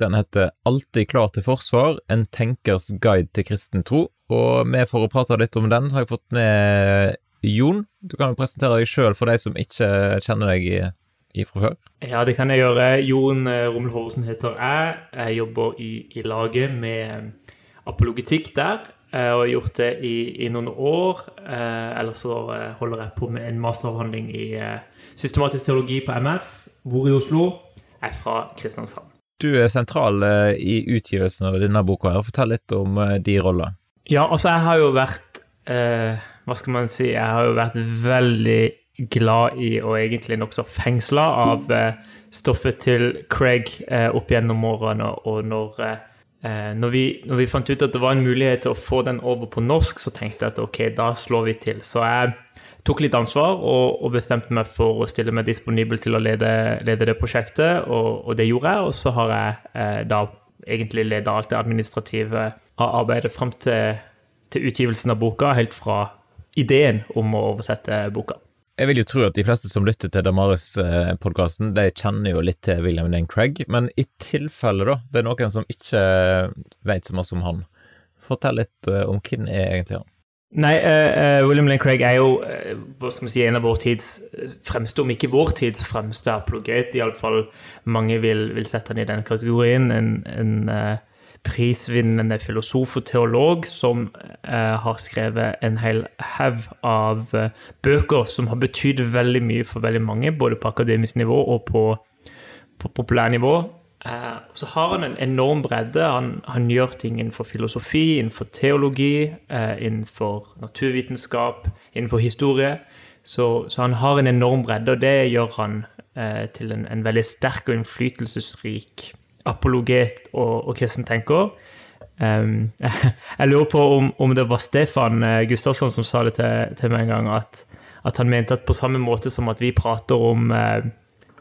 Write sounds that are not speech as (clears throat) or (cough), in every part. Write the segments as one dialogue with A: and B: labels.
A: Den heter Alltid klar til forsvar, en tenkers guide til kristen tro, og med for å prate litt om den, har jeg fått med Jon. Du kan jo presentere deg sjøl for de som ikke kjenner deg i, i fra før.
B: Ja, det kan jeg gjøre. Jon eh, Rommel Horsen heter jeg. Jeg jobber i, i laget med apologetikk der, eh, og har gjort det i, i noen år. Eh, Eller så holder jeg på med en masteravhandling i systematisk teologi på MF, bor i Oslo, Jeg er fra Kristiansand.
A: Du er sentral eh, i utgivelsen av denne boka. her. Fortell litt om eh, de rollene.
B: Ja, altså, jeg har jo vært eh, Hva skal man si? Jeg har jo vært veldig glad i, og egentlig nokså fengsla av eh, stoffet til Craig eh, opp gjennom årene. Og når, eh, når, vi, når, vi, fant ut at det var en mulighet til å få den over på norsk, så tenkte jeg at ok, da slår vi til. Så jeg tok litt ansvar og, og, bestemte meg for å stille meg disponibel til å lede, lede det prosjektet, og, og, det gjorde jeg. Og så har jeg eh, da egentlig leda alt det administrative av arbeidet fram til, til, utgivelsen av boka, helt fra ideen om å oversette boka.
A: Jeg vil jo tro at de fleste som lytter til Damaris-podkasten, de kjenner jo litt til William Dane Craig, men i tilfelle da, det er noen som ikke vet så mye om han, fortell litt eh, om hvem er egentlig han?
B: Nei, uh, William Lane Craig er jo uh, hva skal man si, en av vår tids fremste, om ikke vår tids fremste apologet. Iallfall mange vil, vil sette han i den kategorien. En, en uh, prisvinnende filosof og teolog som har skrevet en hel haug av bøker som har betydd veldig mye for veldig mange, både på akademisk nivå og på, på populærnivå. Uh, så har han en enorm bredde. Han, han, gjør ting innenfor filosofi, innenfor teologi, uh, innenfor naturvitenskap, innenfor historie. Så, så, han har en enorm bredde, og det gjør han uh, til en, en, veldig sterk og innflytelsesrik apologet og, og kristen tenker. Um, (laughs) jeg lurer på om, om, det var Stefan Gustavsson som sa det til, til meg en gang, at, at, han mente at på samme måte som at vi prater om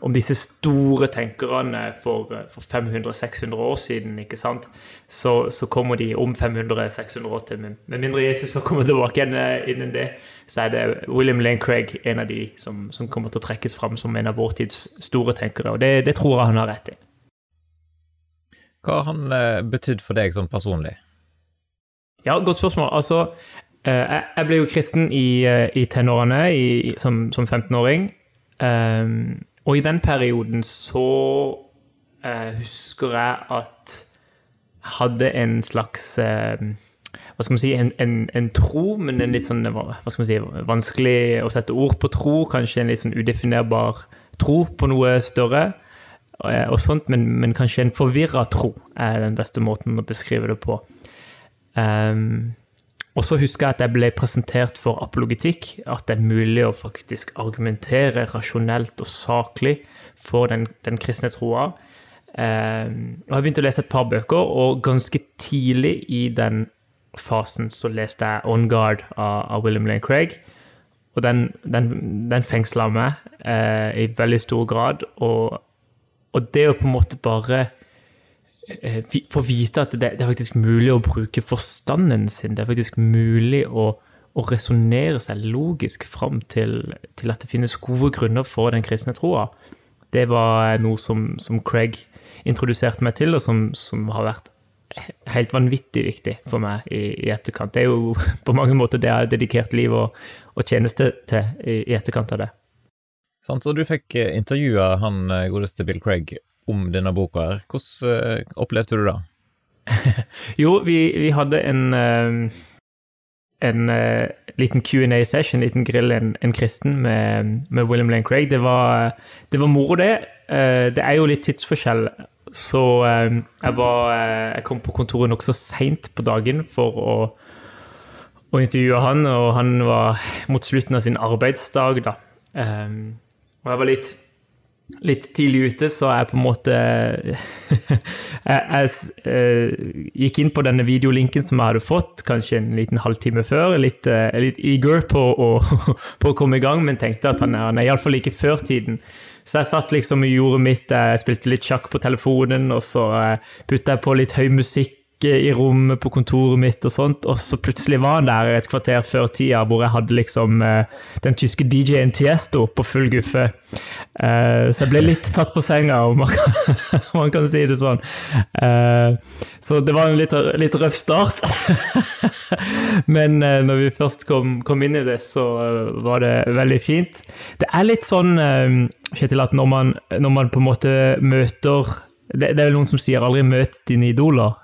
B: om disse store tenkerne for, for 500-600 år siden, ikke sant? Så, så kommer de om 500-600 år til. Med mindre Jesus har kommet tilbake igjen eh, innen det, så er det William Lane Craig en av de som, som kommer til å trekkes fram som en av vår tids store tenkere, og det, det tror jeg han har rett i.
A: Hva har han eh, betydd for deg sånn personlig?
B: Ja, godt spørsmål. Altså, eh, jeg ble jo kristen i, i tenårene som, som 15-åring. Um, og i den perioden så eh, husker jeg at jeg hadde en slags eh, hva skal man si, en, en, en, tro, men en litt sånn hva skal man si, vanskelig å sette ord på tro. Kanskje en litt sånn udefinerbar tro på noe større. Eh, og sånt, men, men kanskje en forvirra tro er den beste måten å beskrive det på. Um, og så husker jeg at jeg ble presentert for apologetikk, at det er mulig å faktisk argumentere rasjonelt og saklig for den, den kristne troa. Eh, og jeg begynte å lese et par bøker, og ganske tidlig i den fasen så leste jeg On Guard av, av William Lane Craig. Og den, den, den fengsla meg eh, i veldig stor grad. Og, og det å på en måte bare Eh, få vite at det, det, er faktisk mulig å bruke forstanden sin. Det er faktisk mulig å, å resonnere seg logisk fram til, til, at det finnes gode grunner for den kristne troa. Det var noe som, som, Craig introduserte meg til, og som, som, har vært helt vanvittig viktig for meg i, i, etterkant. Det er jo (laughs) på mange måter det jeg har dedikert liv og, og tjeneste til i, i etterkant av det.
A: Sant, og du fikk eh, intervjua han eh, godeste Bill Craig om denne boka. her. Hvordan uh, opplevde du det? (laughs)
B: jo, vi, vi, hadde en, uh, en uh, liten Q&A-session, en liten grill, en, en kristen, med, med, William Lane Craig. Det var, det var moro, det. det er jo litt tidsforskjell, så jeg, var, jeg kom på kontoret nokså seint på dagen for å, å intervjue han, og han var mot slutten av sin arbeidsdag, da. og jeg var litt litt tidlig ute, så jeg på en måte (laughs) Jeg, jeg uh, gikk inn på denne videolinken som jeg hadde fått, kanskje en liten halvtime før. Litt, uh, litt eager på å, (laughs) på å, komme i gang, men tenkte at han han er iallfall ikke før tiden. Så jeg satt liksom i jordet mitt. Jeg spilte litt sjakk på telefonen, og så uh, putta jeg på litt høy musikk i rommet på kontoret mitt, og sånt, og så plutselig var han der et kvarter før tida, hvor jeg hadde liksom eh, den tyske DJ-en Tiesto på full guffe. Eh, så jeg ble litt tatt på senga, om man kan, (laughs) man kan si det sånn. Eh, så det var en litt, litt røff start. (laughs) Men når vi først kom, kom, inn i det, så var det veldig fint. Det er litt sånn, Kjetil, at når man, når man på en måte møter det, det er vel noen som sier 'aldri møt dine idoler'.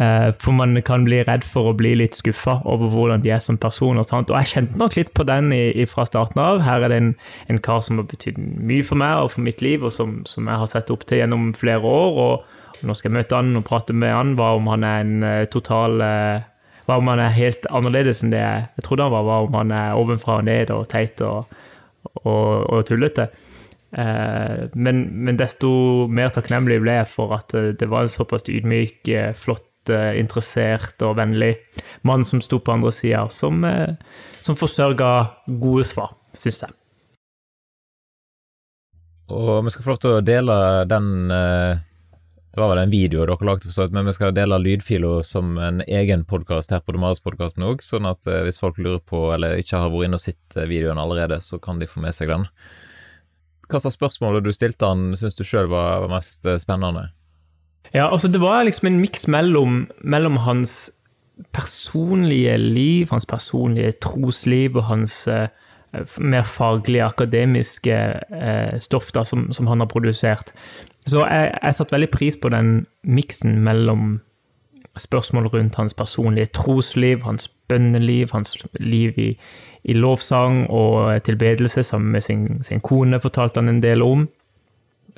B: Eh, for man kan bli redd for å bli litt skuffa over hvordan de er som personer. Sant? Og jeg kjente nok litt på den i, i fra starten av. Her er det en, en, kar som har betydd mye for meg og for mitt liv, og som, som, jeg har sett opp til gjennom flere år. Og, og nå skal jeg møte han og prate med han. Hva om han er en uh, total uh, Hva om han er helt annerledes enn det jeg, jeg trodde han var? Hva om han er ovenfra og ned og teit og, og, og tullete? Eh, men, men, desto mer takknemlig ble jeg for at eh, det var en såpass ydmyk, eh, flott, interessert og vennlig mann som sto på andre sida, som, som forsørga gode svar, syns jeg.
A: Og vi skal få lov til å dele den Det var vel en video dere lagde, forstått, men vi skal dele lydfila som en egen podkast her på Domarespodkasten òg, sånn at hvis folk lurer på, eller ikke har vært inne og sett videoen allerede, så kan de få med seg den hva slags spørsmål du stilte han, syns du sjøl var, mest eh, spennende?
B: Ja, altså det var liksom en miks mellom, mellom, hans personlige liv, hans personlige trosliv og hans eh, mer faglige, akademiske eh, stoff da, som, som, han har produsert. Så jeg, jeg satte veldig pris på den miksen mellom spørsmål rundt hans personlige trosliv, hans bønneliv, hans liv i, i lovsang og tilbedelse sammen med sin, sin, kone, fortalte han en del om.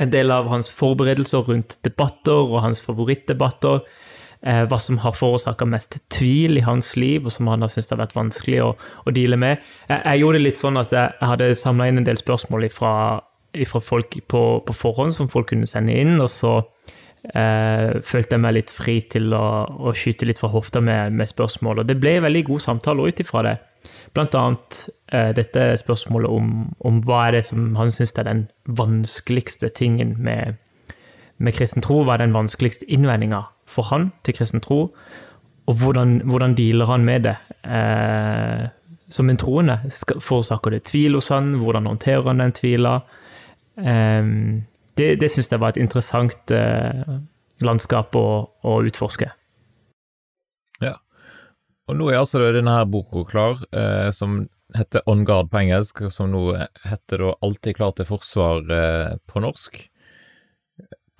B: En del av hans forberedelser rundt debatter og hans favorittdebatter. Eh, hva som har forårsaka mest tvil i hans liv, og som han har syntes har vært vanskelig å, å deale med. Jeg, jeg, gjorde det litt sånn at jeg, jeg hadde samla inn en del spørsmål fra folk på, på, forhånd som folk kunne sende inn, og så eh, følte jeg meg litt fri til å, å skyte litt fra hofta med, med, spørsmål. Og det ble veldig god samtale ut ifra det. Blant annet eh, dette spørsmålet om, om, hva er det som han syns er den vanskeligste tingen med, med kristen tro. Hva er den vanskeligste innvendinga for han til kristen tro? Og hvordan, hvordan dealer han med det eh, som en troende? Forårsaker det tvil hos han? Hvordan håndterer han den tvila? Eh, det det syns jeg var et interessant eh, landskap å, å utforske.
A: Ja. Og nå er altså denne her boka klar, eh, som heter On Guard på engelsk, som nå heter da Alltid klar til forsvar eh, på norsk.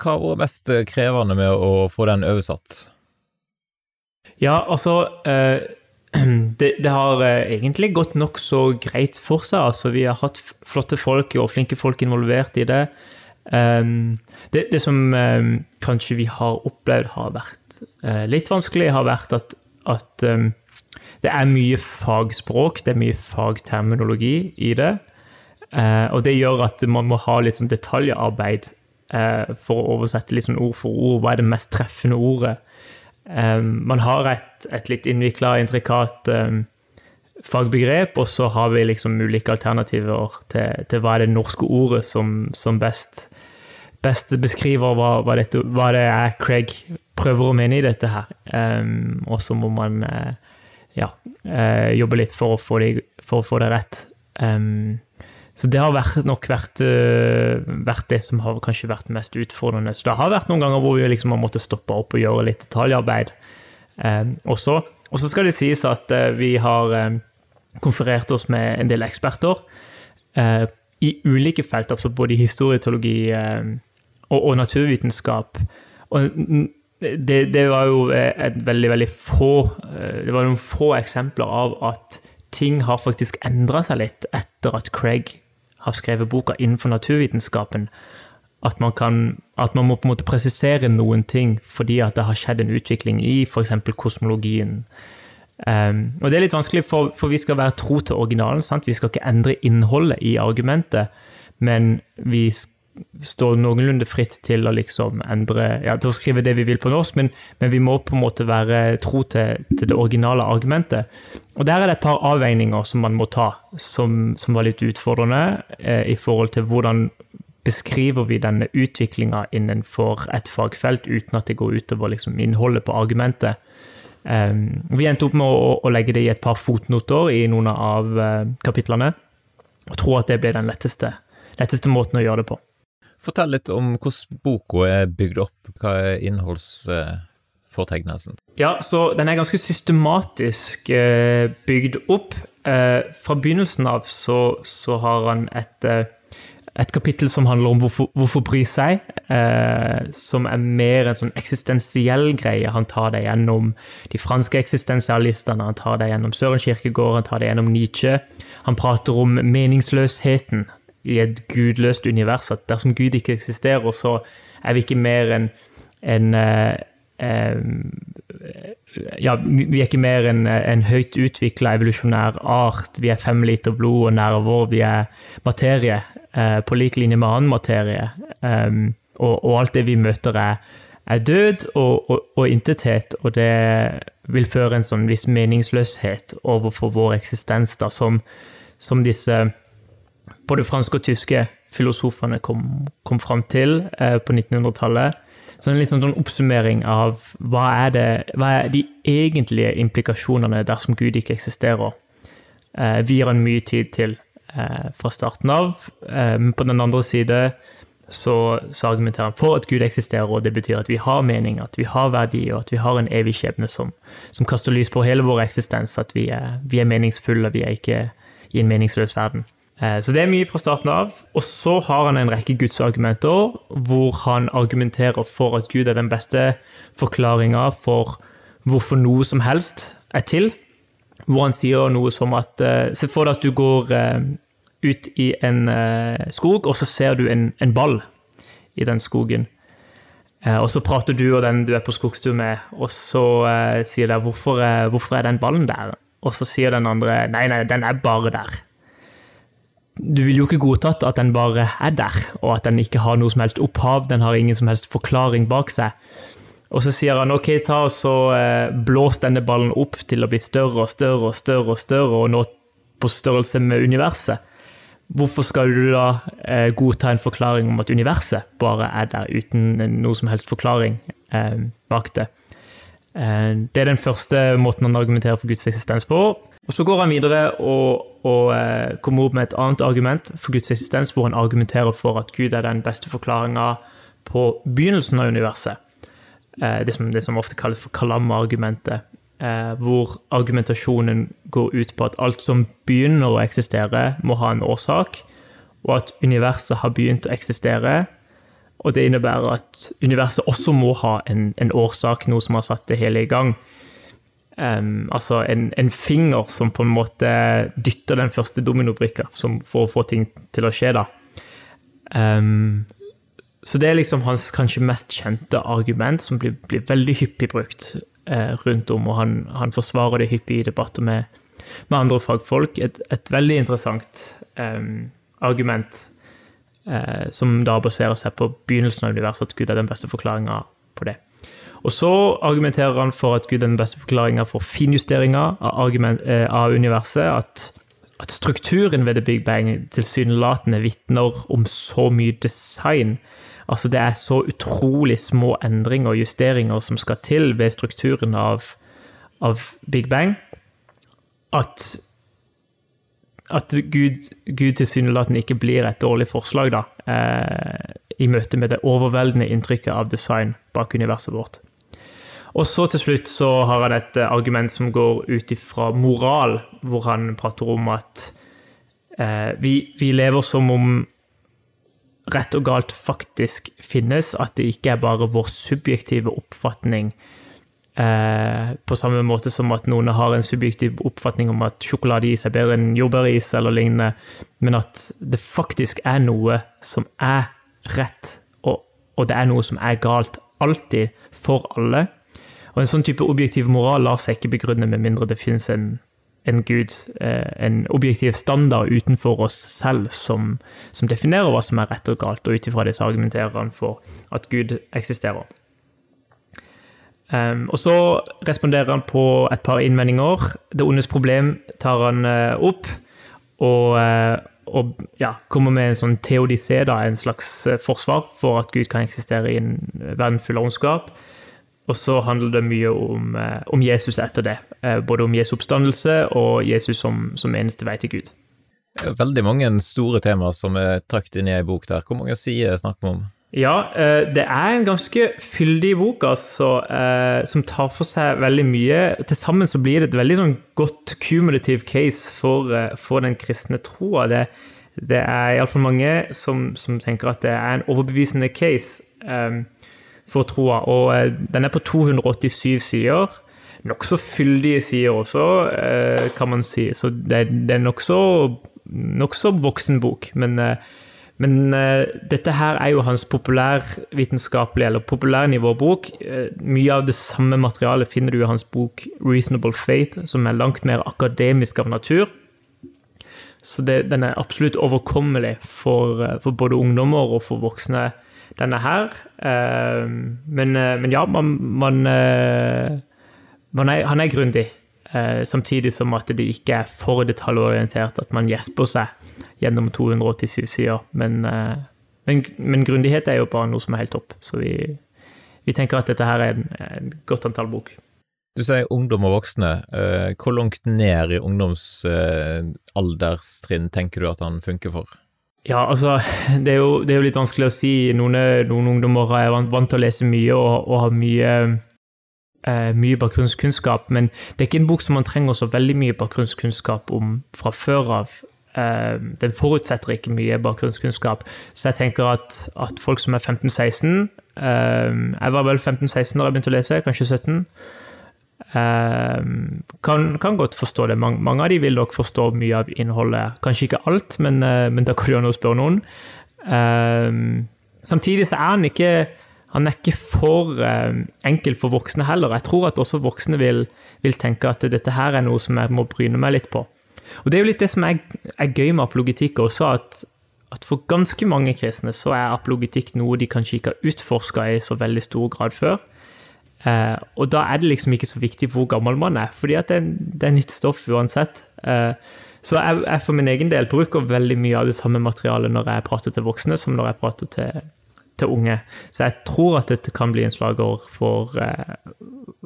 A: Hva var mest krevende med å få den oversatt?
B: Ja, altså eh, (clears throat) det, det, har eh, egentlig gått nokså greit for seg. Altså, vi har hatt flotte folk og flinke folk involvert i det. Um, det, det, som um, kanskje vi har opplevd har vært uh, litt vanskelig, har vært at at um, det er mye fagspråk, det er mye fagterminologi i det. Uh, og det gjør at man må ha liksom detaljarbeid uh, for å oversette liksom ord for ord. Hva er det mest treffende ordet? Man har et, et litt innvikla, intrikat fagbegrep, og så har vi liksom ulike alternativer til, til hva er det norske ordet som, som best, best beskriver hva, hva, dette, hva, det er Craig prøver å mene i dette her. Um, og så må man uh, ja, uh, jobbe litt for å få det, for å få det rett. Um, så det har vært, nok vært, uh, vært, det som har kanskje vært mest utfordrende. Så det har vært noen ganger hvor vi liksom har måttet stoppe opp og gjøre litt detaljarbeid um, også. Og så skal det sies at vi har konferert oss med en del eksperter i ulike felt, altså både i historietologi og, og naturvitenskap. Og det, det, var jo eh, et veldig, veldig få eh, Det var noen få eksempler av at ting har faktisk endra seg litt etter at Craig har skrevet boka innenfor naturvitenskapen. At man, kan, at man må på en måte presisere noen ting fordi at det har skjedd en utvikling i f.eks. kosmologien. Um, og det er litt vanskelig, for, for, vi skal være tro til originalen. Sant? Vi skal ikke endre innholdet i argumentet, men vi skal står noenlunde fritt til å liksom endre ja, til å skrive det vi vil på norsk, men, men vi må på en måte være tro til, til, det originale argumentet. Og Der er det et par avveininger som man må ta, som, som var litt utfordrende eh, i forhold til hvordan beskriver vi denne utviklinga innenfor et fagfelt uten at det går utover liksom, innholdet på argumentet. Um, vi endte opp med å, å, legge det i et par fotnoter i noen av uh, kapitlene, og tror at det ble den letteste, letteste, måten å gjøre det på.
A: Fortell litt om hvordan boka er bygd opp. Hva er innholdsfortegnelsen?
B: Ja, så Den er ganske systematisk uh, bygd opp. Uh, fra begynnelsen av så, så har han et et kapittel som handler om hvorfor, hvorfor bry seg, eh, som er mer en sånn eksistensiell greie. Han tar deg gjennom de franske eksistensialistene, han tar deg gjennom Søren Kirkegård, han tar deg gjennom Nietzsche. Han prater om meningsløsheten i et gudløst univers, at dersom Gud ikke eksisterer, så er vi ikke mer enn en, en eh, ja, vi er ikke mer enn en høyt utvikla evolusjonær art. Vi er fem liter blod og nerver, vi er materie eh, på lik linje med annen materie. Um, og, og, alt det vi møter, er, er død og, og, og, intethet, og det vil føre en sånn viss meningsløshet overfor vår eksistens, da, som, som disse både franske og tyske filosofene kom, kom fram til eh, på 1900-tallet. Så en litt sånn, sånn oppsummering av hva er, det, hva er de egentlige implikasjonene dersom Gud ikke eksisterer. Eh, vi gir han mye tid til eh, fra starten av. Eh, men på den andre side så, så, argumenterer han for at Gud eksisterer, og det betyr at vi har mening, at vi har verdi, og at vi har en evig skjebne som, som kaster lys på hele vår eksistens, at vi er, vi er meningsfulle, vi er ikke i en meningsløs verden. Eh, så det er mye fra starten av. Og så har han en rekke gudsargumenter, hvor han argumenterer for at Gud er den beste forklaringa for hvorfor noe som helst er til. Hvor han sier noe som at eh, Se for deg at du går eh, ut i en skog, og så ser du en, en ball i den skogen. Og så prater du og den du er på skogstur med, og så sier de hvorfor, hvorfor er den ballen der? Og så sier den andre nei, nei, den er bare der du vil jo ikke godtatt at den bare er der, og at den ikke har noe som helst opphav, den har ingen som helst forklaring bak seg. Og så sier han ok, ta og så eh, blås denne ballen opp til å bli større og større og større og større, og nå på størrelse med universet. Hvorfor skal du da eh, godta en forklaring om at universet bare er der uten noe som helst forklaring eh, bak det? Eh, det er den første måten han argumenterer for Guds eksistens på. Og Så går han videre og, og eh, kommer opp med et annet argument for Guds eksistens, hvor han argumenterer for at Gud er den beste forklaringa på begynnelsen av universet. Eh, det, som, det, som, ofte kalles for Kalam-argumentet, hvor argumentasjonen går ut på at alt som begynner å eksistere, må ha en årsak, og at universet har begynt å eksistere. Og det innebærer at universet også må ha en, en årsak, noe som har satt det hele i gang. Um, altså en, en, finger som på en måte dytter den første dominobrikka for å få ting til å skje, da. Um, så det er liksom hans kanskje mest kjente argument, som blir, blir veldig hyppig brukt uh, rundt om, og han, han, forsvarer det hyppig i debatter med, med andre fagfolk. Et, et veldig interessant um, argument, uh, som da baserer seg på begynnelsen av universet, at Gud er den beste forklaringa på det. Og så argumenterer han for at Gud er den beste forklaringa for finjusteringer av, eh, av universet. At, at, strukturen ved The Big Bang tilsynelatende vitner om så mye design. Altså Det er så utrolig små endringer og justeringer som skal til ved strukturen av, av Big Bang, at at Gud, Gud tilsynelatende ikke blir et dårlig forslag da, eh, i møte med det overveldende inntrykket av design bak universet vårt. Og så til slutt så har han et eh, argument som går ut ifra moral, hvor han prater om at eh, vi, vi, lever som om rett og galt faktisk finnes, at det ikke er bare vår subjektive oppfatning. Eh, på samme måte som at noen har en subjektiv oppfatning om at sjokoladeis er bedre enn jordbæris eller lignende, men at det faktisk er noe som er rett, og, og det er noe som er galt alltid for alle. Og En sånn type objektiv moral lar seg ikke begrunne med mindre det finnes en, en gud, eh, en objektiv standard utenfor oss selv som, som definerer hva som er rett og galt, og ut ifra det så argumenterer han for at Gud eksisterer. Um, og Så responderer han på et par innvendinger. Det ondes problem tar han uh, opp, og, uh, og ja, kommer med en sånn teodicé, da, en slags uh, forsvar for at Gud kan eksistere i en verden full av ondskap. Og så handler det mye om, om, Jesus etter det. Både om Jesu oppstandelse og Jesus som, som eneste vei til Gud.
A: Veldig mange store temaer som er trakt inn i ei bok der. Hvor mange sider snakker vi om?
B: Ja, eh, det er en ganske fyldig bok, altså, eh, som tar for seg veldig mye. Til sammen så blir det et veldig sånn godt kumulativ case for, eh, for den kristne troa. Det, det er iallfall mange som, som, tenker at det er en overbevisende case for troa. Og den er på 287 sider. Nokså fyldige sider også, kan man si. Så det, det er nokså nok voksen bok. Men, uh, men uh, dette her er jo hans populærvitenskapelige, eller populærnivåbok. Uh, mye av det samme materialet finner du i hans bok 'Reasonable Faith', som er langt mer akademisk av natur. Så det, den er absolutt overkommelig for, for, både ungdommer og for voksne, denne her. Men, men ja, man, man, man er, han er grundig. Eh, samtidig som at det ikke er for detaljorientert, at man gjesper seg gjennom 287 sider. Men, eh, men, men, grundighet er jo bare noe som er helt topp, så vi, vi tenker at dette her er en, en godt antall bok.
A: Du sier ungdom og voksne. Eh, hvor langt ned i ungdomsalderstrinn tenker du at han funker for?
B: Ja, altså, (laughs) det er, jo, det er jo litt vanskelig å si. Noen, noen ungdommer er vant, vant til å lese mye og, og har mye eh, mye bakgrunnskunnskap, men det er ikke en bok som man trenger så veldig mye bakgrunnskunnskap om fra før av. Eh, den forutsetter ikke mye bakgrunnskunnskap, så jeg tenker at, at folk som er 15-16 eh, Jeg var vel 15-16 da jeg begynte å lese, kanskje 17. Eh, kan, kan, godt forstå det. Mange, mange, av de vil nok forstå mye av innholdet. Kanskje ikke alt, men, eh, men da kan du jo spørre noen. Eh, samtidig så er han ikke han er ikke for eh, enkel for voksne heller. Jeg tror at også voksne vil, vil, tenke at dette her er noe som jeg må bryne meg litt på. Og Det er jo litt det som er, er gøy med apologitikk også, at, at, for ganske mange kristne så er apologitikk noe de kanskje ikke har utforska i så veldig stor grad før. Eh, og da er det liksom ikke så viktig hvor gammel man er, fordi at det, det er nytt stoff uansett. Eh, så jeg, jeg, for min egen del bruker veldig mye av det samme materialet når jeg prater til voksne, som når jeg prater til, til unge. Så jeg tror at dette kan bli en slager for, eh,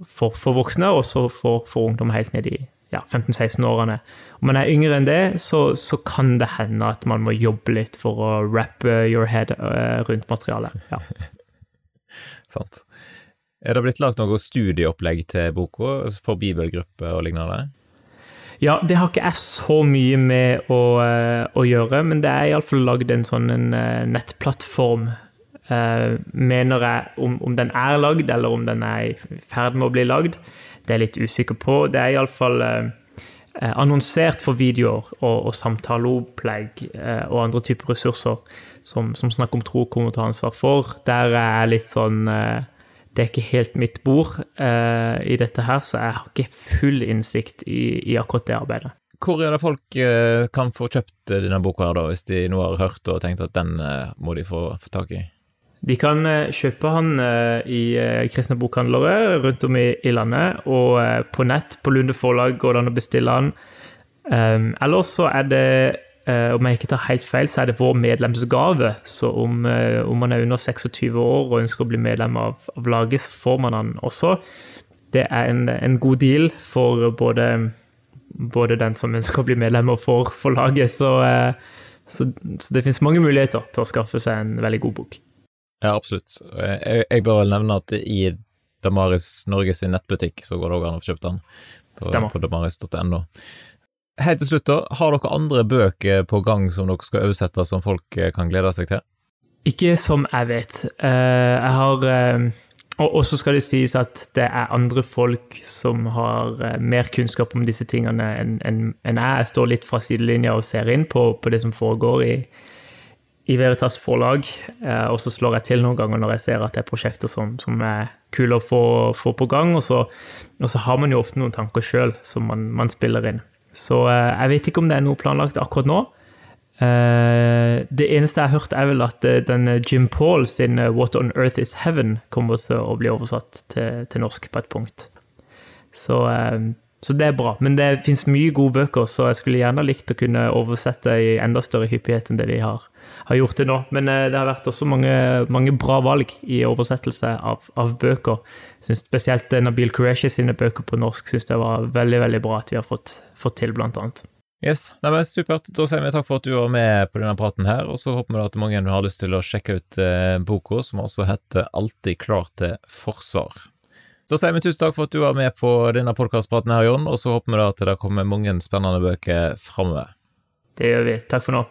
B: for, for voksne, og så for, for, ungdom helt ned i ja, 15-16-årene. Om man er yngre enn det, så, så, kan det hende at man må jobbe litt for å wrap your head eh, rundt materialet. Ja. (laughs)
A: Sant. Er det blitt lagt noe studieopplegg til boka for bibelgruppe og lignende?
B: Ja, det har ikke jeg så mye med å, eh, å gjøre, men det er iallfall lagd en sånn en nettplattform mener jeg om, om, den er lagd, eller om den er i ferd med å bli lagd. Det er jeg litt usikker på. Det er iallfall eh, uh, annonsert for videoer og, og samtaleopplegg eh, og andre typer ressurser som, som Snakk om tro kommer til å ta ansvar for. Der er jeg litt sånn Det er ikke helt mitt bord i dette her, så jeg har ikke full innsikt i, i akkurat det arbeidet.
A: Hvor er det folk kan få kjøpt denne boka, her da, hvis de nå har hørt og tenkt at den må de få, få tak i?
B: De kan eh, kjøpe han eh, i eh, kristne bokhandlere rundt om i, landet, og på nett, på Lunde forlag, går det an å bestille han. Um, Eller så er det, om jeg ikke tar helt feil, så er det vår medlemsgave. Så om, om man er under 26 år og ønsker å bli medlem av, av laget, så får man han også. Det er en, en god deal for både, både, den som ønsker å bli medlem, og for, for laget. Så, så, så det finnes mange muligheter til å skaffe seg en veldig god bok.
A: Ja, absolutt. Jeg, jeg bør vel nevne at i Damaris Norges nettbutikk så går det òg an å få kjøpt den på, på damaris.no. Helt til slutt, da. Har dere andre bøker på gang som dere skal oversette, som folk eh, kan glede seg til?
B: Ikke som jeg vet. Eh, jeg har eh, Og så skal det sies at det er andre folk som har mer kunnskap om disse tingene enn jeg. Jeg står litt fra sidelinja og ser inn på, på det som foregår i, i Veritas forlag, eh, og så slår jeg til noen ganger når jeg ser at det er prosjekter som, som er kule å få, få på gang. Og så, og så, har man jo ofte noen tanker sjøl som man, man, spiller inn. Så eh, jeg vet ikke om det er noe planlagt akkurat nå. Eh, det eneste jeg har hørt, er vel at den Jim Paul sin 'What on Earth Is Heaven' kommer til å bli oversatt til, til norsk på et punkt. Så så det er bra. Men det fins mye gode bøker, så jeg skulle gjerne likt å kunne oversette i enda større hyppighet enn det vi har, har gjort det nå. Men eh, det har vært også mange, mange bra valg i oversettelse av, av bøker. Synes Spesielt eh, Nabil Qureshi sine bøker på norsk synes jeg var veldig veldig bra at vi har fått, fått til, blant annet.
A: Yes, Nei, men Supert. Da sier vi takk for at du var med på denne praten her, og så håper vi at mange har lyst til å sjekke ut eh, boka, som altså heter Alltid klar til forsvar. Så sier vi tusen takk for at du var med på denne podkastpraten her, Jon, og så håper vi da at det kommer mange spennende bøker framover.
B: Det gjør vi. Takk for nå.